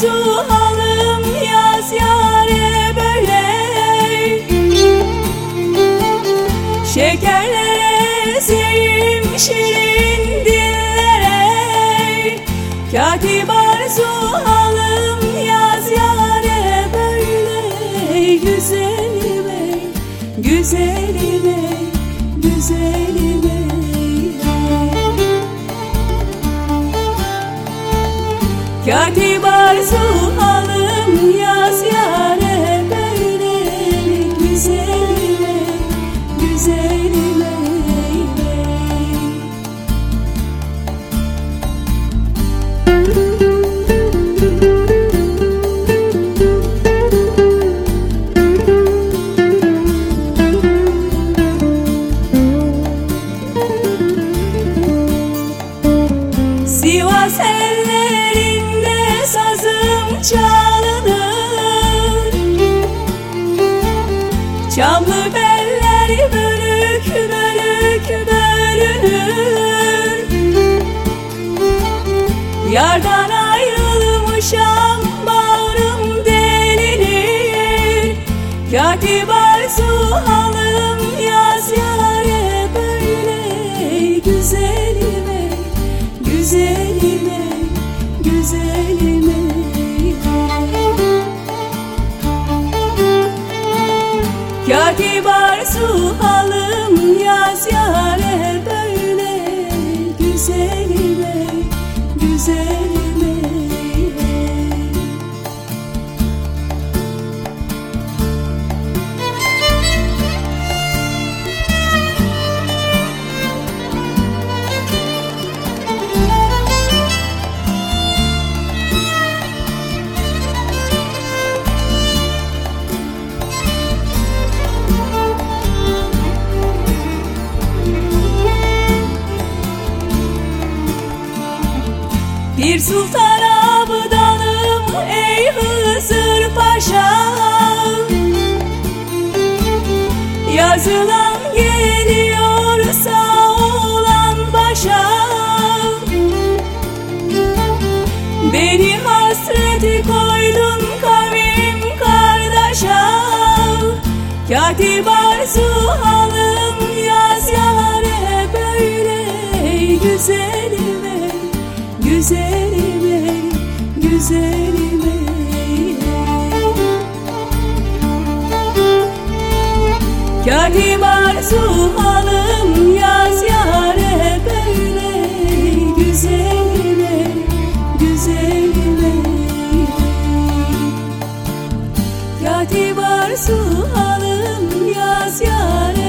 sualım yaz yare böyle. Şekerlere sevim şirin dillere. Katip sualım yaz yare böyle. Güzelime, güzelime, güzelime Katip sualım yaz yare böyle Güzelime, güzelime Sivas sazım çalınır. Çamlı beller bölük bölük bölünür. Yardan ayrılmışam bağrım delinir Katip arzu alım yaz yare böyle Güzelime, güzelime, Katip arzu alım yaz yare böyle güzelime Bir sultan abdanım ey Hızır Paşa. Yazılan geliyor sağ olan başa. Beni hasreti koydun kavim kardeşa. Katip arzu alım yaz yare böyle Güzelime, güzelime, güzelime. Katip arzu alım yaz yare böyle. Güzelime, güzelime. Katip arzu yaz yare